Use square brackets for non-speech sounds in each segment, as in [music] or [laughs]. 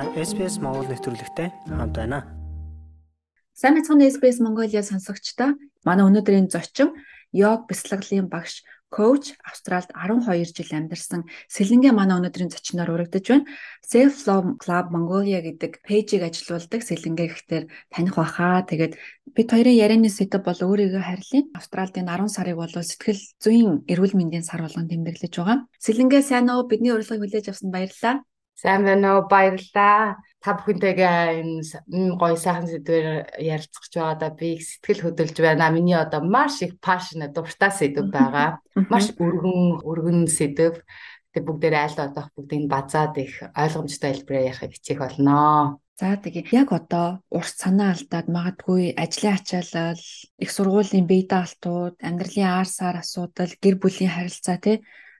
Та SPS Монгол нэвтрүүлэгтэй хамт байна. Сайн мэцхан SBS Mongolia сонсогчдоо манай өнөөдрийн зочин йог бяцлаглалын багш коуч Австралид 12 жил амьдарсан Сэлэнгэ манай өнөөдрийн зочноор урагдж байна. Self Love Club Mongolia гэдэг пэйжийг ажилуулдаг Сэлэнгэ гэхдээ таних баха. Тэгээд бид хоёрын ярианы сэдв бол өөрийгөө харьлын Австралидын 10 сарыг бол сэтгэл зүйн эрүүл мэндийн сар болгон тэмдэглэж байгаа. Сэлэнгэ сайн уу? Бидний урилгыг хүлээж авсанд баярлалаа. Сайн байна уу? Баярлалаа. Та бүхэнтэйгээ энэ гоё сайхан сэдвээр ярилцах гэж байгаадаа би их сэтгэл хөдлөж байна. Миний одоо маш их пашн дуртай сэдв байгаа. Маш өргөн өргөн сэдв. Тэг бүгдээр айл одоох бүгдийг базаад их ойлгомжтой хэлбэрээр ярихыг хичээх болно. За тэгээ яг одоо урт санаа алдаад магадгүй ажлын ачаалал, их сургуулийн бие даалтууд, амьдралын аар саар асуудал, гэр бүлийн харилцаа тий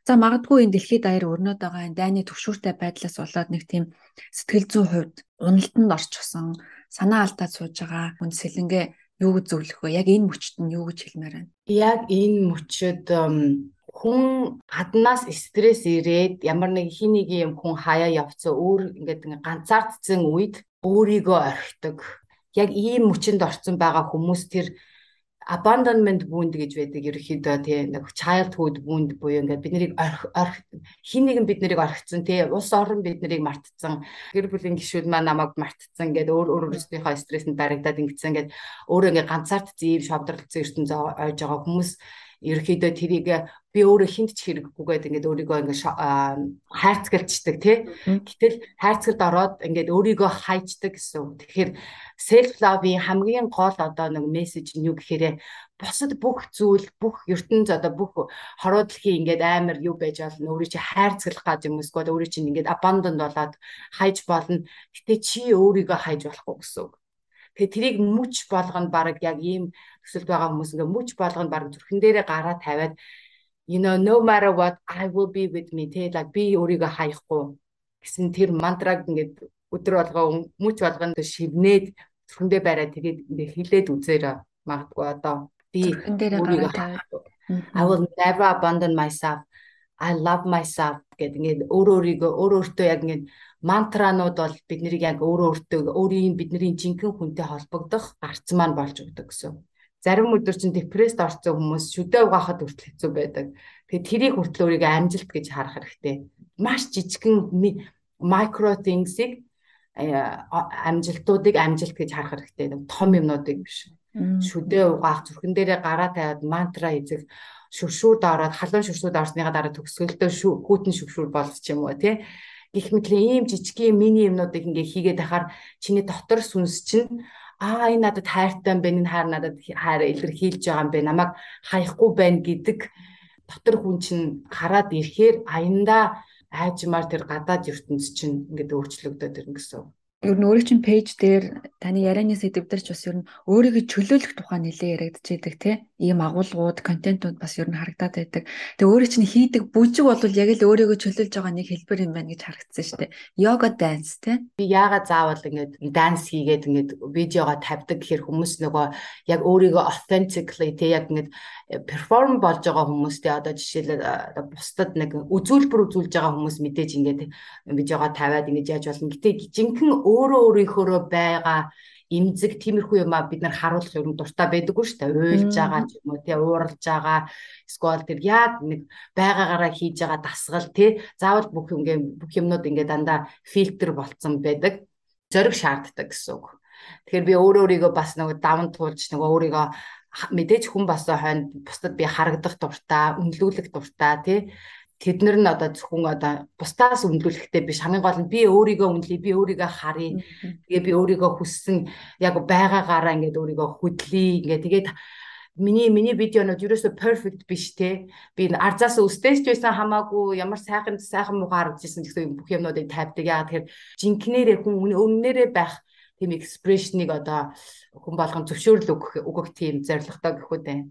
За магадгүй энэ дэлхийд даяар өрнөд байгаа энэ дайны төвшүүртэй байдлаас болоод нэг тийм сэтгэл зүйн хувьд уналтанд орчихсон санаа алдаад сууж байгаа хүн сэлэнгээ юу гэж зөвлөх вэ? Яг энэ мөчт нь юу гэж хэлмээр байна? Яг энэ мөчөд хүн гаднаас стресс ирээд ямар нэг хин нэг юм хүн хаяа явцсан өөр ингээд ганцаардсан үед өөрийгөө орхидог. Яг ийм мөчөнд орсон байгаа хүмүүс тэр abandonment wound гэж байдаг ерөөхдөө тий нэг childhood wound буюу ингээд бид нарыг орх хин нэгэн бид нарыг орхицсан тий ус орон бид нарыг мартцсан. Гэр бүлийн гишүүд маань намайг мартцсан ингээд өөр өөр өөрсдийнхөө стрессэнд баригдаад ингэсэн ингээд өөрөө ингээд ганцаард зэв шавдралцсан ертөнцөө ойж байгаа хүмүүс ерөөхдөө тэрийг би өөрөө хинт ч хэрэггүйгээд ингээд өөрийгөө ингээд хайрцагчдаг тий. Гэтэл хайрцагт ороод ингээд өөрийгөө хайчдаг гэсэн. Тэгэхээр self love-ийн хамгийн гол одоо нэг мессеж нь юу гэхээр бусад бүх зүйл бүх ертөнц одоо бүх хороо дэлхийн ингээд амар юу байж болно өөрийг чи хайрцаглах гэж юм эсвэл өөрийг чи ингээд abandoned болоод хайж болно. Гэтэ чи өөрийгөө хайж болохгүй гэсэн. Тэгээ тэрийг мүч болгоно баг яг ийм төсөлд байгаа хүмүүс ингээ мүч болгоно баг зүрхэн дээрээ гараа тавиад you know no matter what I will be with me тэ like би өөрийгөө хаяхгүй гэсэн тэр мантраг ингээд өдөр болгоо мүч болгоно шивнээд зүрхэндээ бариад тэгээд ингээ хилээд үзээр магадгүй одоо. Би өөрийгөө хаяхгүй I will never abandon myself. I love myself гэдэг ингээд өөр өөрийгөө өөр өөртөө яг ингээд мантранууд бол бид нарыг яг өөрөө өөртөө өөрийн бидний жинхэнэ хүнтэй холбогдох гарц маань болж өгдөг гэсэн. Зарим өдөр чинь депресд орсон хүмүүс шүдээ угаахад хүртэл хэцүү байдаг. Тэгээд тэрийг хүртэл өөрийгөө амжилт гэж харах хэрэгтэй. Маш жижигхэн micro things-ийг э, амжилтуудыг амжилт гэж харах хэрэгтэй. Том юмнуудыг биш. Шүдээ угаах зүрхэн дээрээ гараа тавиад мантра эзэх шүршүүд ороод халуун шүршүүд орсныга дараа төгсгөлтөө хүүтэн шүршүүд болчих юм уу тий гэх мэтлэн ийм жижигхэн мини юмнуудыг ингээ хийгээд ахаар чиний дотор сүнс чинь аа энэ надад хайртай юм байна энэ хайр надад хайр илэрхийлж байгаа юм байна намайг хаяхгүй байна гэдэг дотор хүн чинь хараад ирэхээр аяндаа айжмаар тэр гадаад ертөнц чинь ингээд өөрчлөгдөд ирнэ гэсэн ер нь өөрийн чинь пэйж дээр таны ярианы сэдвээр ч бас ер нь өөрийгөө чөлөөлөх тухай нэлээд яригдчихэйдэг тий ийм агуулгууд контентууд бас ер нь харагдаад байдаг. Тэгээ өөрийн чинь хийдэг бүжиг бол яг л өөрийгөө чөлөөлж байгаа нэг хэлбэр юм байна гэж харагдсан шүү дээ. Йога данс тий. Би яагаад заавал ингэж данс хийгээд ингэж видеого тавьдаг гэхээр хүмүүс нөгөө яг өөрийгөө authentically тий яг ингэж перформ болж байгаа хүмүүстэй одоо жишээлбэл бусдад нэг үзүүлбэр үзүүлж байгаа хүмүүс мэдээж ингээд видеого тавиад ингэж яаж болно. Гэтэ жинхэнэ өөрөө өөрийнхөөрөө байгаа имзэг тиймэрхүү юм а бид нар харуулах юм дуртай байдаггүй шүү дээ. Уйлж байгаа ч юм уу тий ууралж байгаа эсвэл тэр яг нэг байгаагаараа хийж байгаа дасгал тий заавал бүх юм бүх юмнууд ингээд дандаа фильтр болцсон байдаг. Зориг шаарддаг гэсэн үг. Тэгэхээр би өөрөө өөрийгөө бас нэг даван туулж нэг өөрийгөө мэдээж хүн басаа хойно бусдад би харагдах дуртай, үнэлүүлэх дуртай тий тэднэр нь одоо зөвхөн одоо бусдаас үнэлүүлэхтэй биш хамгийн гол нь би өөрийгөө үнэлье би өөрийгөө харъя тэгээ би өөрийгөө хүссэн яг байгаагаараа ингээд өөрийгөө хөдлөе ингээд тэгээд миний миний видеонууд ерөөсөө perfect биш те. Би арзаас өстэйч байсан хамаагүй ямар сайхан сайхан муухай харагдажсэн гэсэн бүх юмнуудыг тавьдаг яа тэгэхээр жинкнэрээ хүн өмнөрөө байх тийм экспрешнийг одоо хүн болгон зөвшөөрөл өгөх өгөх тийм зорилготой гэхүүд байна.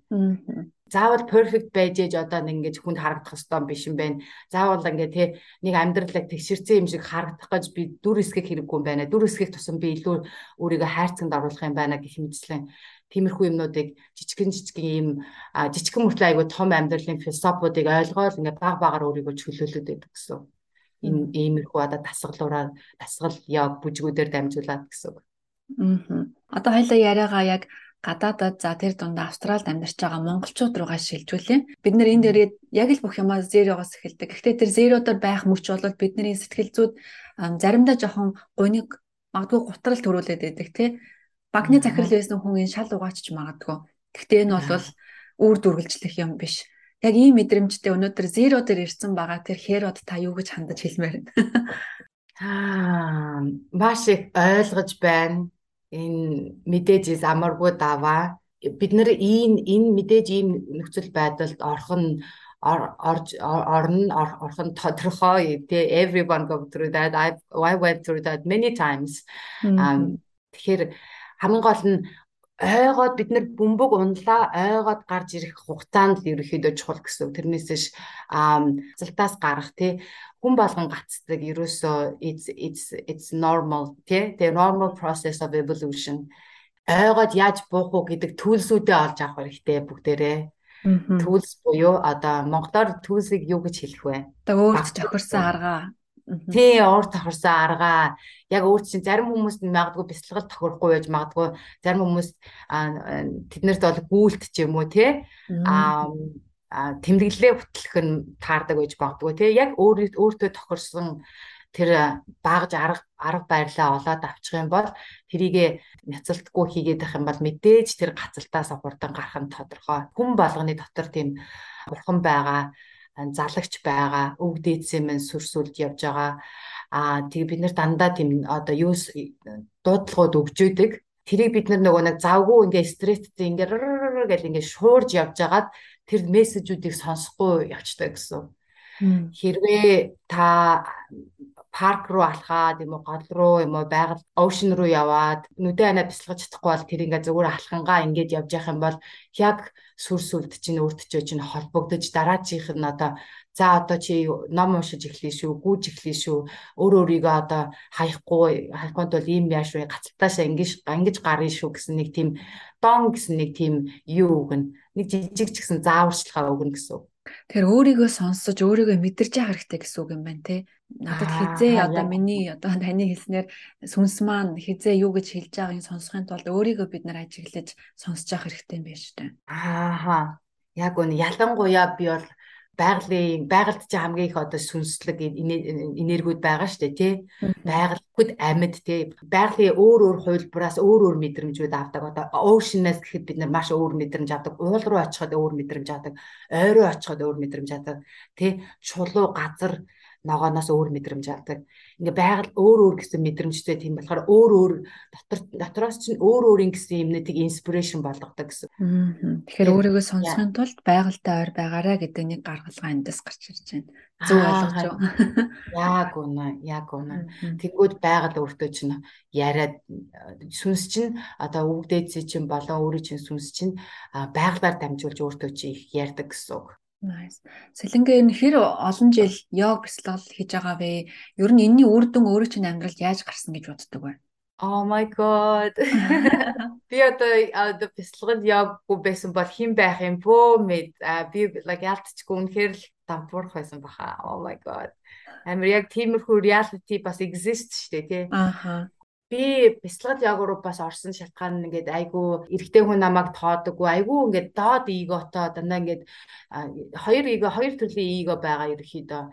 Заавал perfect байж ээж одоо нэг ингэж хүнд харагдах ёстой биш юм байна. Заавал ингээ тий нэг амьдралыг тэгшэрсэн юм шиг харагдах гэж би дүр эсгэх хэрэггүй юм байна. Дүр эсгэх тусам би илүү өөрийгөө хайрцагт оруулах юм байна гэх мэтлэн тиймэрхүү юмнуудыг жижигэн жижигэн ийм жижигэн мөртлөө айгу том амьдралын философиудыг ойлгоод ингээ баг багаар өөрийгөө чөлөөлөд байдаг гэсэн. Энэ иймэрхүү одоо дасгалуураар дасгал яг бүжгүүдээр дамжуулаад гэсэн үг. Аа. Одоо хоёлаа яриагаа яг гадаадад за тэр дундаа Австралид амьдарч байгаа монголчууд руугаа шилжүүлээ. Бид нэр энэ дээрээ яг л бүх юмаа зероогоос эхэлдэг. Гэхдээ тэр зеродор байх мөч бол бидний сэтгэл зүйд заримдаа жоохон гуниг магадгүй гутрал төрүүлээд байдаг тий. Багны захирал байсан хүн энэ шал угаачч магадгүй. Гэхдээ энэ бол үр дүргэлжлэх юм биш. Яг ийм мэдрэмжтэй өнөөдөр зеро дээр ирсэн байгаа. Тэр херод та юу гэж хандаж хэлмээр байна. Аа, маш их ойлгож байна. Энэ мэдээж амаргүй даваа. Бид нар ийм энэ мэдээж ийм нөхцөл байдалд орох нь орж орно орох нь тодорхой. Тий everyone go through that. I I went through that many times. Тэгэхээр хамгийн гол нь ойгоод бид нар бөмбөг унлаа ойгоод гарч ирэх хугацаанд л ерөөхдөө чухал гэсэн. Тэрнээс ш залтаас гарах тий хүн болгон гацдаг ерөөсөө it's it's it's normal тий the normal process of evolution. Ойгоод яаж буух уу гэдэг төлсүүдээ олж авах хэрэгтэй бүгдээрээ. Төлс буюу одоо монголоор төлсийг юу гэж хэлэх вэ? Одоо өөрт тохирсон аргаа Тий, уур тохирсон аргаа. Яг өөр чинь зарим хүмүүст магадгүй бяцлагал тохирохгүй байж магадгүй. Зарим хүмүүс тэднэрт бол гүйлт ч юм уу тий а тэмдэглэлээ хөтлөх нь таардаг байж магадгүй тий яг өөр өөртөө тохирсон тэр багж арга арга байрлаа олоод авчих юм бол тэрийг няцалтгүй хийгээд байх юм бол мэдээж тэр гацалтаас хурдан гарах нь тодорхой. Хүн болгоны дотор тийм бурхан байгаа залагч байгаа өг дээдсээ мэн сүрсүүлд явж байгаа аа тэг бид нар дандаа тийм одоо юу дуудлагууд өгж өгдөг тэрийг бид нар нөгөө нэг завгүй ингээ стресстэй ингээ гэл ингээ шуурж явж агаад тэр мессежүүдийг сонсохгүй явцдаг гэсэн. Хэрвээ та парк руу алхаад юм уу гол руу юм уу байгаль оушен руу яваад нүдэ анаа бяцлагаж чадахгүй бол тэр ингээ зүгээр алхангаа ингээд явж явах юм бол яг сүр сүлд чинь өөртөө чинь холбогдож дараачих нь одоо за одоо чи ном уншиж эхлэе шүү гүйж эхлэе шүү өөр өөрийгөө одоо хаяхгүй хаяхад бол ийм яаш вэ гацалтаашаа ингэж ингэж гарна шүү гэсэн нэг тийм дон гэсэн нэг тийм юу өгнө нэг жижиг ч гэсэн зааварчилгаа өгнө гэсэн Тэгэхээр өөрийгөө сонсож өөрийгөө мэдэрч яах хэрэгтэй гэсэн үг юм байна те. Надад хизээ одоо миний одоо таны хэлснээр сүнс маань хизээ юу гэж хэлж байгааг сонсохын тулд өөрийгөө бид нар ажиглаж сонсож явах хэрэгтэй юм байна шүү дээ. Аа. Яг үнэ ялангуяа би бол байгалийн байгальд чи хамгийн их одоо сүнслэг энергиуд байгаа шүү дээ тий. Байгальд амьд тий. Байгалийн өөр өөр хувилбараас өөр өөр мэдрэмжүүд авдаг. Одоо ocean-аас гэхэд бид нар маш өөр мэдрэмж авдаг. Уул руу очиход өөр мэдрэмж авдаг. Ой руу очиход өөр мэдрэмж авдаг. Тий. Чулуу газар ногооноос өөр мэдрэмж авдаг. Ингээ байгаль өөр өөр гэсэн мэдрэмжтэй тийм болохоор өөр өөр дотор дотроос чинь өөр өөрийн гэсэн юмнуудыг инспирэшн болгодог гэсэн. Тэгэхээр өөрийгөө сонсохын тулд байгальтай ойр байгаарай гэдэг нэг гаргалгаа эндээс гарч ирж байна. Зөв ойлгож байна. Яг үнэ, яг үнэ. Тэгвэл байгаль өөртөө чинь яриад сүнс чинь одоо өвгдээдсээ чинь болон өөрийн чинь сүнс чинь байгалаар дамжуулж өөртөө чи их ярьдаг гэсэн үг. Nice. Сэлэнгээ энэ хэр олон жил йог бяцлал хийж байгаа вэ? Ер нь энэний үр дүн өөрөө чинь амьдралд яаж гарсан гэж боддог вэ? Oh my god. [laughs] Би одоо бяцлагд явгүй байсан бол хэн байх юм бөө мэд. Би like ялтчгүй үнэхээр л дампуурах байсан баха. Oh my god. Амар яг тиймэрхүү reality бас exist шүү дээ тий. Ааха би бяцлагд яг бас орсон шалтгаан нь ингээд айгүй эрэгтэй хүн намайг тоодоггүй айгүй ингээд доод эготой дандаа ингээд хоёр эго хоёр төрлийн эго байгаа ерөөхдөө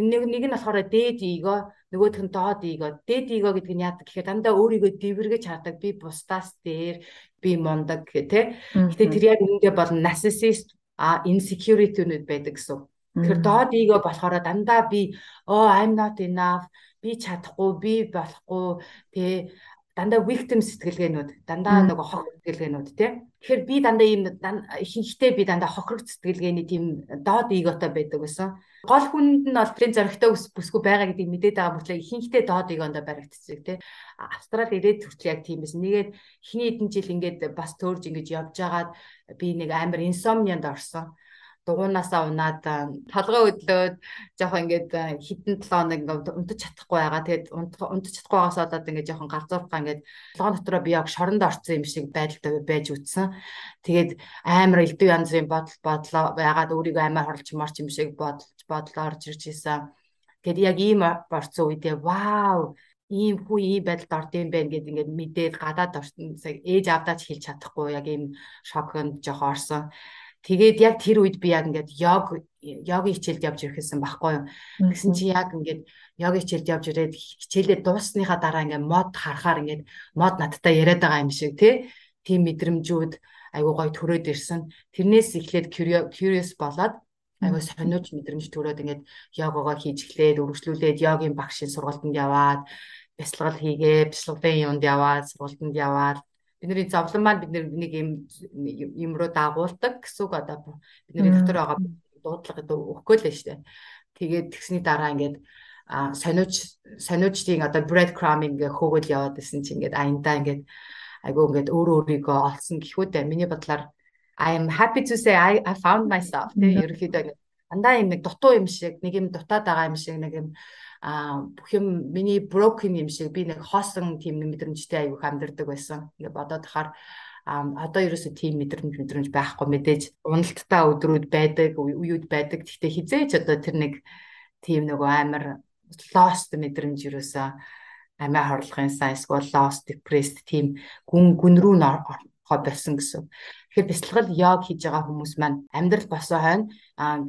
нэг нэг нь болохоор дээд эго нөгөөх нь доод эго дээд эго гэдэг нь яадаг гэхээр дандаа өөрийгөө дэвэргэж хардаг би бусдаас дээр би мундаг гэх тэ. Гэтээ тэр яг үүндээ бол narcissist а insecurity-нүүд байдаг гэсэн. Тэгэхээр доод эго болохоор дандаа би oh I'm not enough би чадахгүй би болохгүй тий дандаа victim сэтгэлгээнүүд дандаа нөгөө хохирог сэтгэлгээнүүд тий тэгэхээр би дандаа ийм ихэнхдээ би дандаа хохирог сэтгэлгээний тийм доод эготой байдаг гэсэн. Гол хүнд нь бол тэрийн зоригтой бүсгүй байгаа гэдгийг мэдээд байгаа мөртлөө ихэнхдээ доод эгонд баригдчихдаг тий австрал ирээд хүртэл яг тийм байсан. Нэгээд ихний хэдэн жил ингээд бас төөрж ингэж явж байгаад би нэг амар инсомнианд орсон дугуунаасаа унаад толгой өдлөөд жоох ингээд хитэн 7 хоног ингээд унтаж чадахгүй байгаа. Тэгээд унтаж чадахгүй байгаас болоод ингээд жоохон галзуурхаа ингээд толгой дотроо би яг шоронд орсон юм шиг байдалтай байж үтсэн. Тэгээд амар элдв янзын бодол бодлоо байгаад өөрийгөө амар хорлж марч юм шиг бодолж бодлоо орж ирж ийсэн. Гэт яг ийм борцсон үедээ вау ийм хүү ийм байдалд орд юм байна гэд ингээд мэдээд гадаад орсон ээж авдаач хэлж чадахгүй яг ийм шоконд жоох орсон. Тэгээд яг тэр үед би яг ингээд йог йогийн хичээлд явж ирэхсэн байхгүй юу. Тэгсэн чи яг ингээд йогийн хичээлд явж ирээд хичээлээ дуусныхаа дараа ингээд мод харахаар ингээд мод надтай яриад байгаа юм шиг тий. Тим мэдрэмжүүд айгуу гой төрөөд ирсэн. Тэрнээс эхлээд curious болоод айгуу сониуч мэдрэмж төрөөд ингээд йогогоо хийж эхлээд үргэлжлүүлээд йогийн багшийн сургалтанд яваад бясалгал хийгээ, бясалгалын юунд яваад, сургалтанд яваад бидний зовлон маань бид нэг юм юм руу дагуулдаг гэсэн үг одоо. Бидний дотор байгаа дуудлага өгөхгүй л шүү дээ. Тэгээд тэгсний дараа ингээд а сониуч сониучдын одоо bread crumbing хөөгөл яваад исэн чинь ингээд аяндаа ингээд айгуу ингээд өөрөө өөрийгөө олсон гэхүүдээ миний бодлоор I am happy to say I I found myself. Тийм ерөөхдөө андаа юм нэг дутуу юм шиг нэг юм дутаад байгаа юм шиг нэг юм а бүх юм миний broken юм шиг би нэг хоосон тийм мэдрэмжтэй аюух амьдэрдэг байсан. Ингээ бодоод тахаар одоо ерөөсө тийм мэдрэмж мэдрэмж байхгүй мэдээж уналттай өдрүүд байдаг үеуд байдаг гэхдээ хизээч одоо тэр нэг тийм нөгөө амар lost мэдрэмж ерөөсө амиа хорлохын сан эсвэл lost depressed тийм гүн гүн рүү нохоо болсон гэсэн. Тэгэхээр бяцлагал йог хийж байгаа хүмүүс маань амьдрал босоо хойно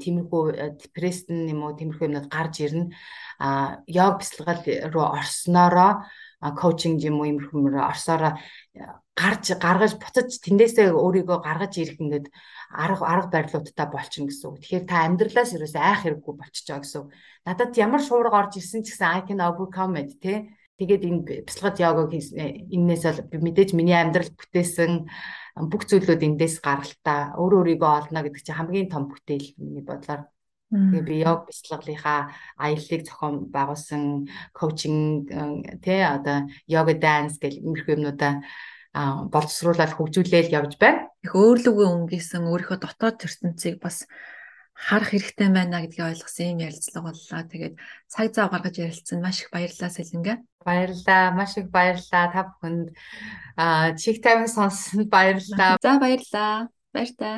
тиймэрхүү депресд юм уу тиймэрхүү юмнууд гарч ирнэ. А йог бяцлагал руу орсноороо коучинг юм уу иймэрхүү орсоороо гарч гаргаж буцаж тэндээсээ өөрийгөө гаргаж ирэх ингээд арга арга барилуудтай болчихно гэсэн үг. Тэгэхээр та амьдралаас ерөөсөө айх хэрэггүй болчихж байгаа гэсэн үг. Надад ямар шуурга орж ирсэн ч гэсэн I can overcome it тий. Тэгээд энэ бяцлагад йогог энээс бол мэдээж миний амьдрал бүтээсэн бүх зүйлүүд эндээс гаралтаа өөр өөрийгөө олно гэдэг чинь хамгийн том бүтээл миний бодлоор. Тэгээ би йог бяцлаглынхаа аяллыг зохион байгуулсан коучинг тий одоо йога данс гэх иймэрхүү юмнуудаа боловсруулаад хөгжүүлээл явж байна. Их өөрлөгөө өнгөсөн өөрийнхөө дотоод ертөнцийг бас харах хэрэгтэй байна гэдгийг ойлгосон юм ярилцлага боллоо. Тэгээд цаг зав гаргаж ярилцсан маш их баярлалаа Сэлэнгэ. Баярлалаа. Маш их баярлалаа та бүхэнд. Аа чих тайван сонссонд баярлалаа. За баярлалаа. Баяр таа.